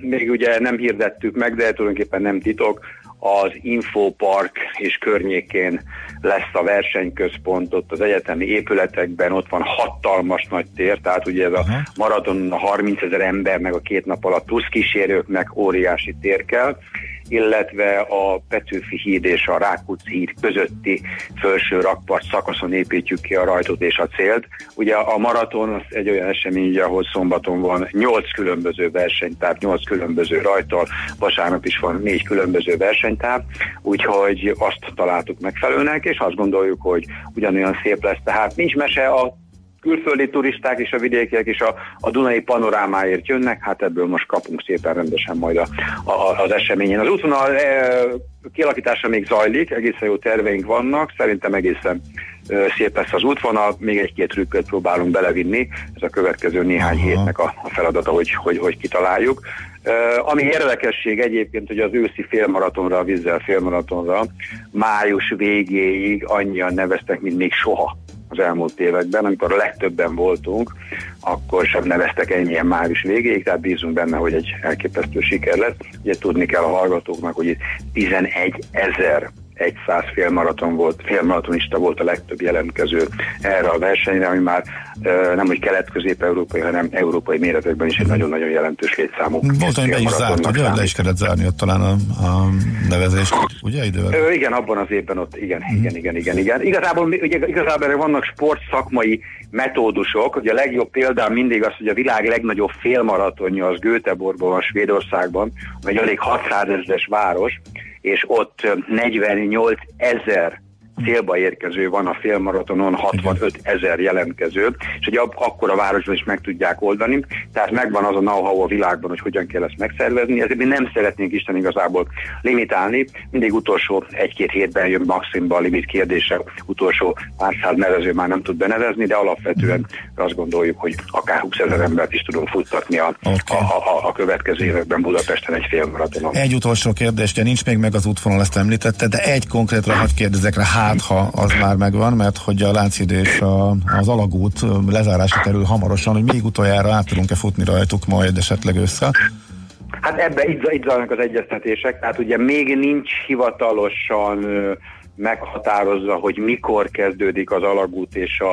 Még ugye nem hirdettük meg, de tulajdonképpen nem titok. Az Infopark és környékén lesz a versenyközpont, ott az egyetemi épületekben, ott van hatalmas nagy tér, tehát ugye ez a maraton a 30 ezer embernek a két nap alatt plusz kísérőknek óriási tér kell, illetve a Petőfi híd és a Rákóczi híd közötti felső rakpart szakaszon építjük ki a rajtot és a célt. Ugye a maraton az egy olyan esemény, ahol szombaton van nyolc különböző versenytáv, nyolc különböző rajttal, vasárnap is van négy különböző versenytáv, úgyhogy azt találtuk megfelelőnek, és azt gondoljuk, hogy ugyanolyan szép lesz. Tehát nincs mese a külföldi turisták és a vidékiek is a, a Dunai panorámáért jönnek, hát ebből most kapunk szépen rendesen majd a, a, az eseményen. Az útvonal e, kialakítása még zajlik, egészen jó terveink vannak, szerintem egészen e, szép lesz az útvonal, még egy-két trükköt próbálunk belevinni, ez a következő néhány Aha. hétnek a, a feladata, hogy, hogy, hogy kitaláljuk. Uh, ami érdekesség egyébként, hogy az őszi félmaratonra, a vízzel félmaratonra május végéig annyian neveztek, mint még soha az elmúlt években, amikor a legtöbben voltunk, akkor sem neveztek ennyien május végéig, tehát bízunk benne, hogy egy elképesztő siker lesz. Ugye tudni kell a hallgatóknak, hogy itt 11 ezer 100 félmaraton volt, félmaratonista volt a legtöbb jelentkező erre a versenyre, ami már nem hogy kelet-közép-európai, hanem európai méretekben is egy nagyon-nagyon jelentős létszámú Volt, hogy be is zárt, ugye? Le is kellett zárni ott talán a, a nevezést, ugye idővel? Ö, igen, abban az évben ott, igen, igen, igen, igen, igen. Igazából, ugye, igazából erre vannak sportszakmai metódusok, ugye a legjobb példám mindig az, hogy a világ legnagyobb félmaratonja az Göteborgban van, Svédországban, egy elég 600 ezeres város, és ott ö, 48 ezer célba érkező van a félmaratonon, 65 ezer jelentkező, és hogy akkor a városban is meg tudják oldani, tehát megvan az a know-how a világban, hogy hogyan kell ezt megszervezni, ezért mi nem szeretnénk Isten igazából limitálni, mindig utolsó egy-két hétben jön maximumban a limit kérdése, utolsó pár száz nevező már nem tud benevezni, de alapvetően azt gondoljuk, hogy akár 20 ezer embert is tudunk futtatni a, Oké. a, a, a következő években Budapesten egy félmaratonon. Egy utolsó kérdés, nincs még meg az útvonal, ezt említette, de egy konkrétra hadd kérdezek rá, hát ha az már megvan, mert hogy a Lánchíd és a, az Alagút lezárása kerül hamarosan, hogy még utoljára át tudunk-e futni rajtuk majd esetleg össze. Hát ebbe itt, itt zajlanak az egyeztetések, tehát ugye még nincs hivatalosan meghatározva, hogy mikor kezdődik az alagút és a,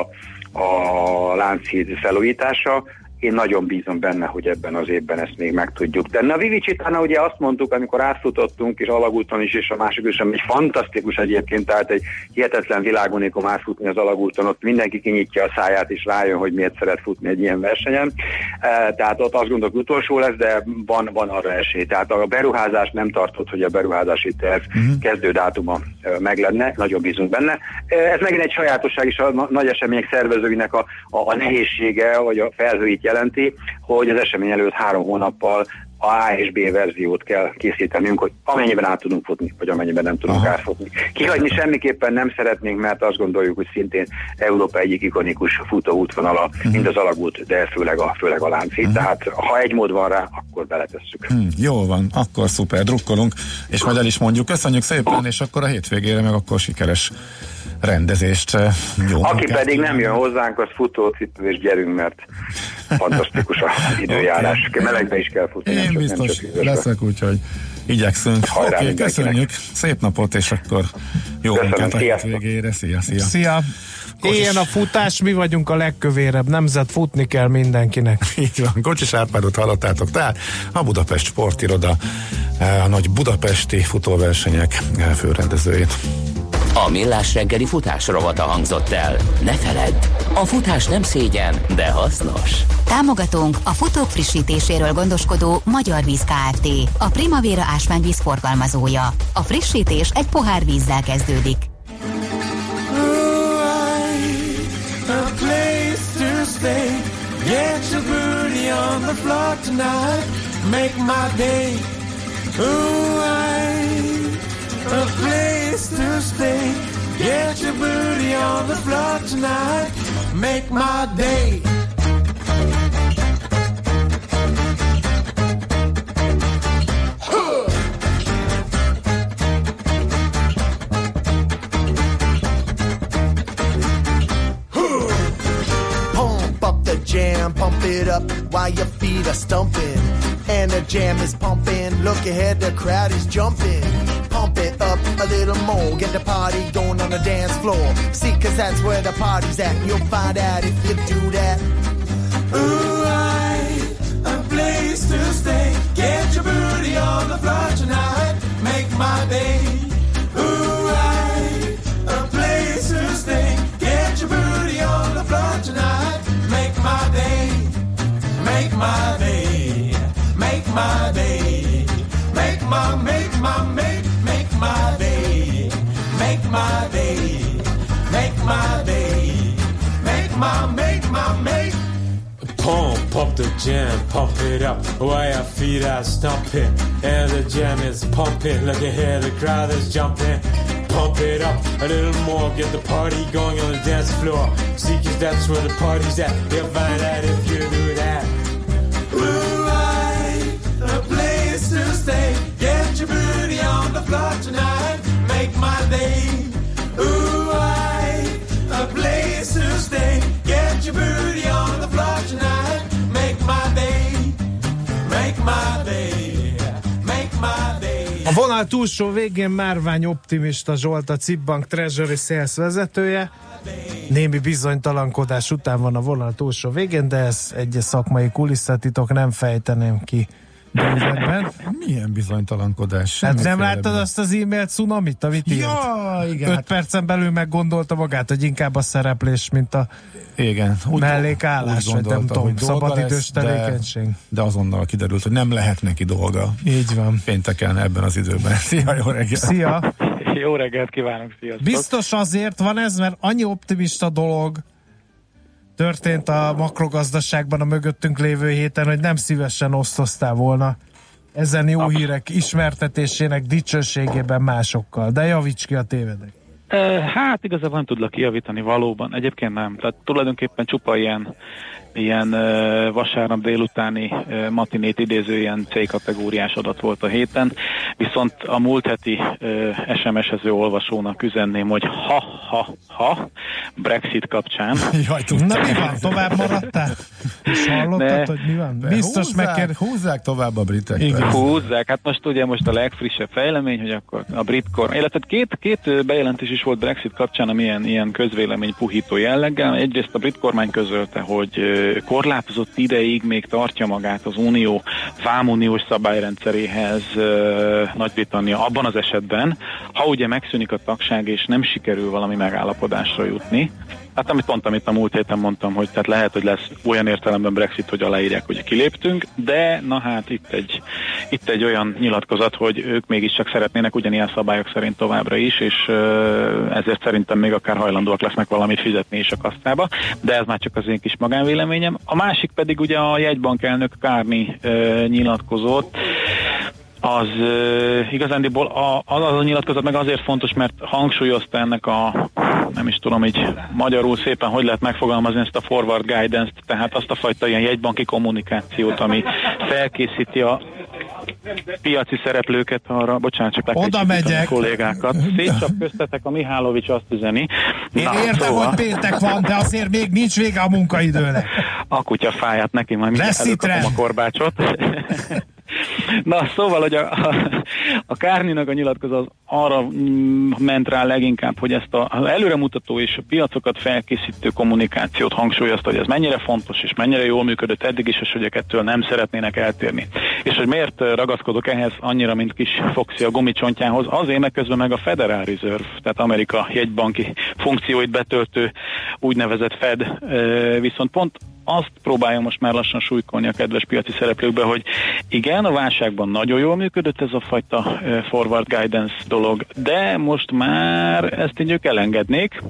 a Lánchíd felújítása. Én nagyon bízom benne, hogy ebben az évben ezt még meg tudjuk tenni. A Vivicsitánál ugye azt mondtuk, amikor átfutottunk, és alagúton is, és a másik is, egy fantasztikus egyébként, tehát egy hihetetlen világunikom átfutni az alagúton, ott mindenki kinyitja a száját, és rájön, hogy miért szeret futni egy ilyen versenyen. E, Tehát ott azt gondolok, utolsó lesz, de van, van arra esély. Tehát a beruházás nem tartott, hogy a beruházási terv uh-huh. kezdődátuma e, meg lenne, nagyon bízunk benne. E, Ez megint egy sajátosság is a na- nagy események szervezőinek a, a, a nehézsége, vagy a felhőit jelenti, hogy az esemény előtt három hónappal a A és B verziót kell készítenünk, hogy amennyiben át tudunk futni, vagy amennyiben nem tudunk Aha. átfutni. Kihagyni semmiképpen nem szeretnénk, mert azt gondoljuk, hogy szintén Európa egyik ikonikus futóútvonala, Mhm. mind az alagút, de főleg a, főleg a láncít. Tehát ha egy mód van rá, akkor beletesszük. Hm, jó van, akkor szuper, drukkolunk, és majd el is mondjuk. Köszönjük szépen, és akkor a hétvégére meg akkor sikeres rendezést. eh, Jó Aki munkát pedig nem jön hozzánk, az futócipő, és gyerünk, mert fantasztikus az időjárás. Melegbe is kell futni. nem Én csak- biztos leszek, úgyhogy igyekszünk. Hajrá Oké, okay, köszönjük, szép napot, és akkor jó Köszönöm, munkát a sziasztok. hétvégére. Szia, szia. Szia! Éljen a futás, mi vagyunk a legkövérebb nemzet, futni kell mindenkinek. Így van, Kocsis Árpádot hallottátok, tehát a Budapest Sportiroda, eh, a nagy budapesti futóversenyek eh, főrendezőjét. A Millás reggeli futás rovata hangzott el. Ne feledd, a futás nem szégyen, de hasznos. Támogatónk a futók frissítéséről gondoskodó Magyar Víz Kft. A Primavera ásványvíz forgalmazója. A frissítés egy pohár vízzel kezdődik. Make my day. Ooh, I, a place to stay. Get your booty on the floor tonight. Make my day. Pump up the jam, pump it up while your feet are stumping. And the jam is pumping. Look ahead, the crowd is jumping. Pump it up a little more. Get the party going on the dance floor. See, cause that's where the party's at. You'll find out if you do that. Ooh, I, a place to stay. Get your booty on the floor tonight. Make my day. Ooh, I, a place to stay. Get your booty on the floor tonight. Make my day. Make my day. Make my day. Make my, make my, my, make my, make Pump, pump the jam, pump it up while your feet are stomping. And the jam is pumping. Look ahead, the crowd is jumping. Pump it up a little more, get the party going on the dance floor. See, cause that's where the party's at. You'll find out if you do that. Ooh, I, a place to stay. Get your booty on the floor tonight. Make my day. Your booty. A vonal túlsó végén Márvány Optimista Zsolt, a Cibbank Treasury Sales vezetője. Némi bizonytalankodás után van a vonal túlsó végén, de ez egy szakmai kulisszatitok, nem fejteném ki bővebben. Milyen bizonytalankodás? Hát nem Semmiféle láttad azt az e-mail cunamit, amit írt? Ja, igen. Öt hát- percen belül meggondolta magát, hogy inkább a szereplés, mint a Igen. mellékállás, vagy nem gondolta, tudom, hogy dolga szabadidős lesz, de- tevékenység. De azonnal kiderült, hogy nem lehet neki dolga. Így van. Pénteken ebben az időben. Szia, jó reggelt! Szia! Jó reggelt kívánok, sziasztok! Biztos azért van ez, mert annyi optimista dolog történt a makrogazdaságban a mögöttünk lévő héten, hogy nem szívesen osztoztál volna ezen jó hírek ismertetésének dicsőségében másokkal. De javíts ki a tévedek. Hát igazából nem tudlak kijavítani valóban. Egyébként nem. Tehát tulajdonképpen csupa ilyen, ilyen vasárnap délutáni matinét idéző ilyen C-kategóriás adat volt a héten. Viszont a múlt heti SMS-ező olvasónak üzenném, hogy ha, ha, ha, Brexit kapcsán. Jaj, Na mi van, tovább maradtál? És hallottad, Ne. hogy mi van? De Biztos húzzák, megkér... húzzák tovább a britek. Igen. Húzzák, hát most ugye most a legfrissebb fejlemény, hogy akkor a brit kormány, illetve két, két bejelentés is volt Brexit kapcsán, ami ilyen, ilyen közvélemény puhító jelleggel. Egyrészt a brit kormány közölte, hogy korlátozott ideig még tartja magát az unió vámuniós szabályrendszeréhez Nagy-Britannia abban az esetben, ha ugye megszűnik a tagság és nem sikerül valami megállapodásra jutni. Hát amit pont, amit a múlt héten mondtam, hogy tehát lehet, hogy lesz olyan értelemben Brexit, hogy aláírják, hogy kiléptünk, de na hát itt egy, itt egy olyan nyilatkozat, hogy ők mégiscsak szeretnének ugyanilyen szabályok szerint továbbra is, és ezért szerintem még akár hajlandóak lesznek valamit fizetni is a kasztába, de ez már csak az én kis magánvéleményem. A másik pedig ugye a jegybank elnök Kárni nyilatkozott, az uh, igazándiból a, az, az a nyilatkozat meg azért fontos, mert hangsúlyozta ennek a, nem is tudom így magyarul szépen, hogy lehet megfogalmazni ezt a forward guidance-t, tehát azt a fajta ilyen jegybanki kommunikációt, ami felkészíti a piaci szereplőket arra, bocsánat, csak Oda megyek. a kollégákat. Szétcsap köztetek a Mihálovics azt üzeni. Én értem, hogy péntek van, de azért még nincs vége a munkaidőnek. a kutya fáját neki, majd mindjárt Lesz rend. a korbácsot. Na, szóval, hogy a, a, a Kárninak a nyilatkozat az arra mm, ment rá leginkább, hogy ezt a, az előremutató és a piacokat felkészítő kommunikációt hangsúlyozta, hogy ez mennyire fontos és mennyire jól működött eddig is, és hogy ettől nem szeretnének eltérni. És hogy miért ragaszkodok ehhez annyira, mint kis Foxy a gumicsontjához, azért meg közben meg a Federal Reserve, tehát Amerika jegybanki funkcióit betöltő úgynevezett Fed, viszont pont azt próbálja most már lassan súlykolni a kedves piaci szereplőkbe, hogy igen, a válságban nagyon jól működött ez a fajta eh, forward guidance dolog, de most már ezt így ők elengednék,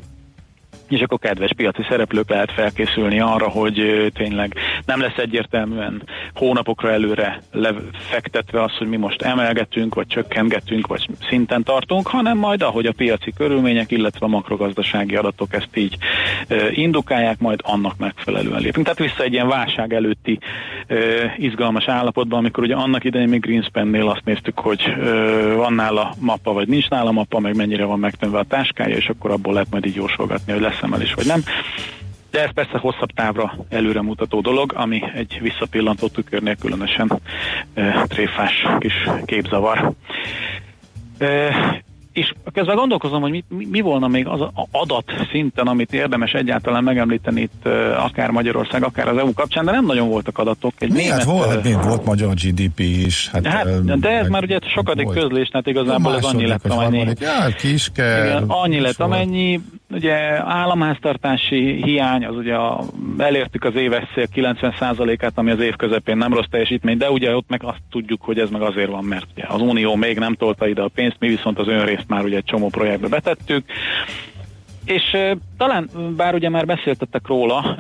és akkor kedves piaci szereplők lehet felkészülni arra, hogy tényleg nem lesz egyértelműen hónapokra előre lefektetve az, hogy mi most emelgetünk, vagy csökkentgetünk, vagy szinten tartunk, hanem majd ahogy a piaci körülmények, illetve a makrogazdasági adatok ezt így indukálják, majd annak megfelelően lépünk. Tehát vissza egy ilyen válság előtti izgalmas állapotban, amikor ugye annak idején még Greenspan-nél azt néztük, hogy van nála mappa, vagy nincs nála mappa, meg mennyire van megtenve a táskája, és akkor abból lehet majd így jósolgatni, hogy lesz emelés vagy nem. De ez persze hosszabb távra előremutató dolog, ami egy visszapillantó tükörnél különösen e, tréfás kis képzavar. E, és közben gondolkozom, hogy mi, mi, mi volna még az a adat szinten, amit érdemes egyáltalán megemlíteni itt e, akár Magyarország, akár az EU kapcsán, de nem nagyon voltak adatok. Egy Mi, hát német, volt, hát még volt magyar GDP is. Hát, Hát, de ez már ugye sokadik volt. közlés, tehát igazából ez annyi lett, amennyi. Ja, kis kell. Igen, annyi lett, volt. amennyi, ugye államháztartási hiány, az ugye a, elértük az éves szél 90%-át, ami az év közepén nem rossz teljesítmény, de ugye ott meg azt tudjuk, hogy ez meg azért van, mert ugye az Unió még nem tolta ide a pénzt, mi viszont az önrészt már ugye egy csomó projektbe betettük, és talán, bár ugye már beszéltettek róla,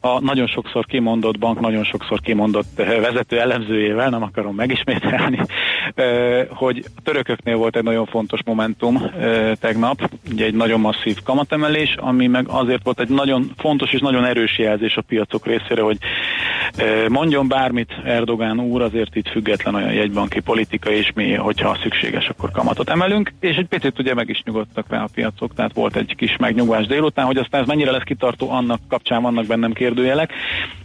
a nagyon sokszor kimondott bank, nagyon sokszor kimondott vezető elemzőjével, nem akarom megismételni, hogy a törököknél volt egy nagyon fontos momentum tegnap, ugye egy nagyon masszív kamatemelés, ami meg azért volt egy nagyon fontos és nagyon erős jelzés a piacok részére, hogy mondjon bármit Erdogán úr, azért itt független olyan jegybanki politika, és mi, hogyha szükséges, akkor kamatot emelünk, és egy picit ugye meg is nyugodtak rá a piacok, tehát volt egy kis megnyugvás délután, hogy aztán ez mennyire lesz kitartó, annak kapcsán vannak bennem kérdőjelek.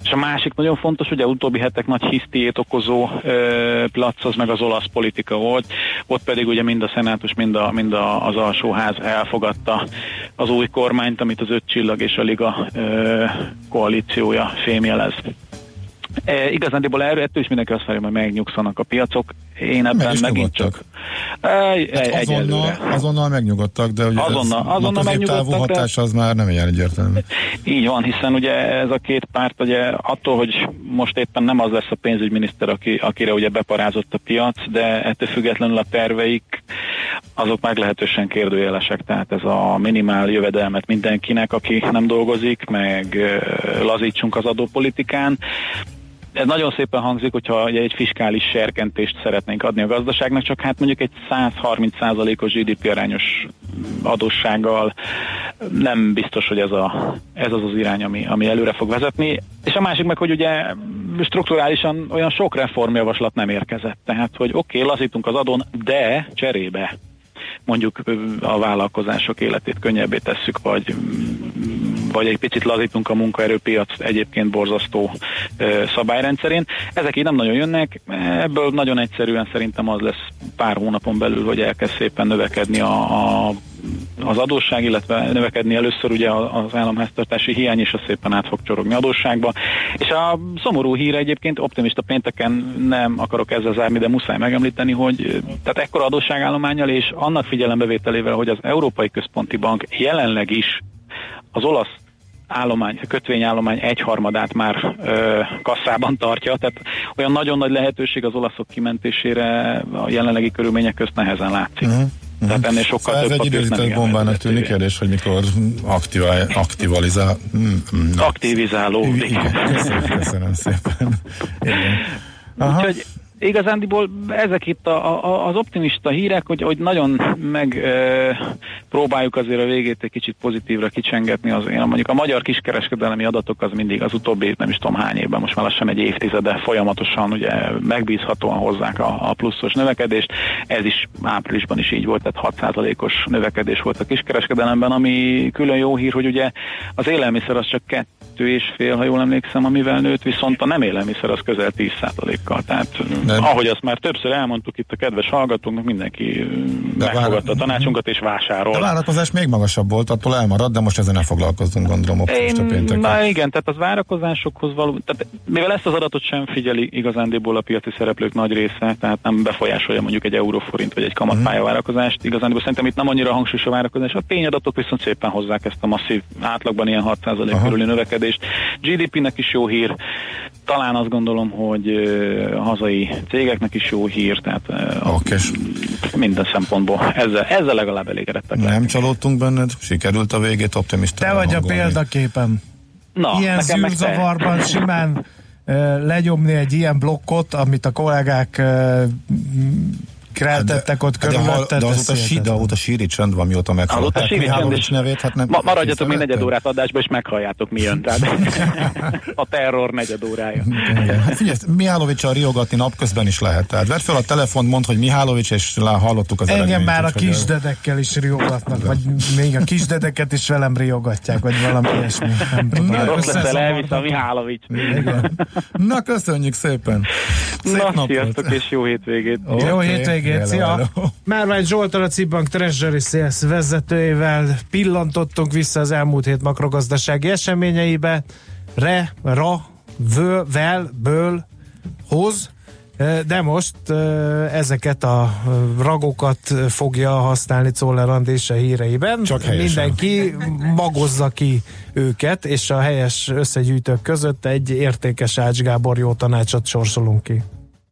És a másik nagyon fontos, a utóbbi hetek nagy hisztiét okozó ö, plac az meg az olasz politika volt, ott pedig ugye mind a szenátus, mind, a, mind a, az alsóház elfogadta az új kormányt, amit az öt csillag és a liga ö, koalíciója fémjelez. E, igazándiból erről ettől is mindenki azt várja, hogy megnyugszanak a piacok. Én ebben Meg megint csak e, Hát azonnal, egyelőre. azonnal megnyugodtak, de ugye Azonnal- ez, azonnal a megnyugodtak, de- hatás az már nem ilyen egyértelmű. Így van, hiszen ugye ez a két párt, ugye attól, hogy most éppen nem az lesz a pénzügyminiszter, aki, akire ugye beparázott a piac, de ettől függetlenül a terveik azok meglehetősen kérdőjelesek, tehát ez a minimál jövedelmet mindenkinek, aki nem dolgozik, meg lazítsunk az adópolitikán, ez nagyon szépen hangzik, hogyha egy fiskális serkentést szeretnénk adni a gazdaságnak, csak hát mondjuk egy 130%-os GDP arányos adóssággal nem biztos, hogy ez, a, ez az az irány, ami, ami előre fog vezetni. És a másik meg, hogy ugye strukturálisan olyan sok reformjavaslat nem érkezett. Tehát, hogy oké, okay, lazítunk az adón, de cserébe mondjuk a vállalkozások életét könnyebbé tesszük, vagy vagy egy picit lazítunk a munkaerőpiac egyébként borzasztó szabályrendszerén. Ezek így nem nagyon jönnek, ebből nagyon egyszerűen szerintem az lesz pár hónapon belül, hogy elkezd szépen növekedni a, a az adósság, illetve növekedni először ugye az államháztartási hiány, és az szépen át fog csorogni adósságba. És a szomorú hír egyébként, optimista pénteken nem akarok ezzel zárni, de muszáj megemlíteni, hogy tehát ekkora adósságállományjal és annak figyelembevételével, hogy az Európai Központi Bank jelenleg is az olasz állomány, a kötvényállomány egyharmadát már ö, kasszában tartja, tehát olyan nagyon nagy lehetőség az olaszok kimentésére a jelenlegi körülmények közt nehezen látszik. Mhm. Tehát ennél sokkal Szóval ez több egy igen bombának tűnik kérdés, hogy mikor aktivál, aktivalizál. Mm, mm, na. Aktivizálódik. Igen, köszönöm, köszönöm szépen. Igen. Aha. Úgyhogy igazándiból ezek itt a, a, az optimista hírek, hogy, hogy nagyon meg e, próbáljuk azért a végét egy kicsit pozitívra kicsengetni. Az, én mondjuk a magyar kiskereskedelmi adatok az mindig az utóbbi nem is tudom hány évben, most már lassan egy évtizede folyamatosan ugye megbízhatóan hozzák a, a pluszos növekedést. Ez is áprilisban is így volt, tehát 6%-os növekedés volt a kiskereskedelemben, ami külön jó hír, hogy ugye az élelmiszer az csak kettő és fél, ha jól emlékszem, amivel nőtt, viszont a nem élelmiszer az közel 10%-kal. Tehát De- ahogy azt már többször elmondtuk itt a kedves hallgatóknak, mindenki de megfogadta a tanácsunkat és vásárol. A várakozás még magasabb volt, attól elmaradt, de most ezen ne foglalkozzunk, gondolom, optimista Én, pénteken. na igen, tehát az várakozásokhoz való, tehát mivel ezt az adatot sem figyeli igazándiból a piaci szereplők nagy része, tehát nem befolyásolja mondjuk egy euróforint vagy egy kamatpálya Mhm. várakozást, igazándiból szerintem itt nem annyira hangsúlyos a várakozás, a tényadatok viszont szépen hozzák ezt a masszív átlagban ilyen 6% Aha. körüli növekedést. GDP-nek is jó hír, talán azt gondolom, hogy a hazai cégeknek is jó hír, tehát Okkes. minden szempontból ezzel, ezzel legalább elégedettek Nem csalódtunk benned? Sikerült a végét optimista Te vagy a példaképem. Na, ilyen meg te. zűrzavarban simán legyomni egy ilyen blokkot, amit a kollégák kreltettek ott Hát De, hal, körülötted. de ez azóta, sí, de azóta síri csönd van, mióta Azóta meghallották síri csönd, Mihálovics és nevét, hát nem... Ma, maradjatok még negyed órát adásba, és meghalljátok, mi jön. Tehát a terror negyed órája. Hát figyelj, Mihálovicsal riogatni napközben is lehet. Tehát vedd fel a telefont, mondd, hogy Mihálovics, és hallottuk az Engem eredményt, már a kisdedekkel is riogatnak, vagy még a kisdedeket is velem riogatják, vagy valami ilyesmi. Nem tudom. Rossz leszel, elvitte a Mihálovics. Na, köszönjük szépen! Szép Na, napot! sziasztok, és jó hétvégét. Jó hétvégét, hello, szia! Márvány Zsoltal a Cibbank Treasury Sales vezetőjével pillantottunk vissza az elmúlt hét makrogazdasági eseményeibe. Re, ra, vö, vel, ből, hoz, de most ezeket a ragokat fogja használni Czoller Andése híreiben. Csak helyesen. Mindenki magozza ki őket, és a helyes összegyűjtők között egy értékes Ács Gábor jó tanácsot sorsolunk ki.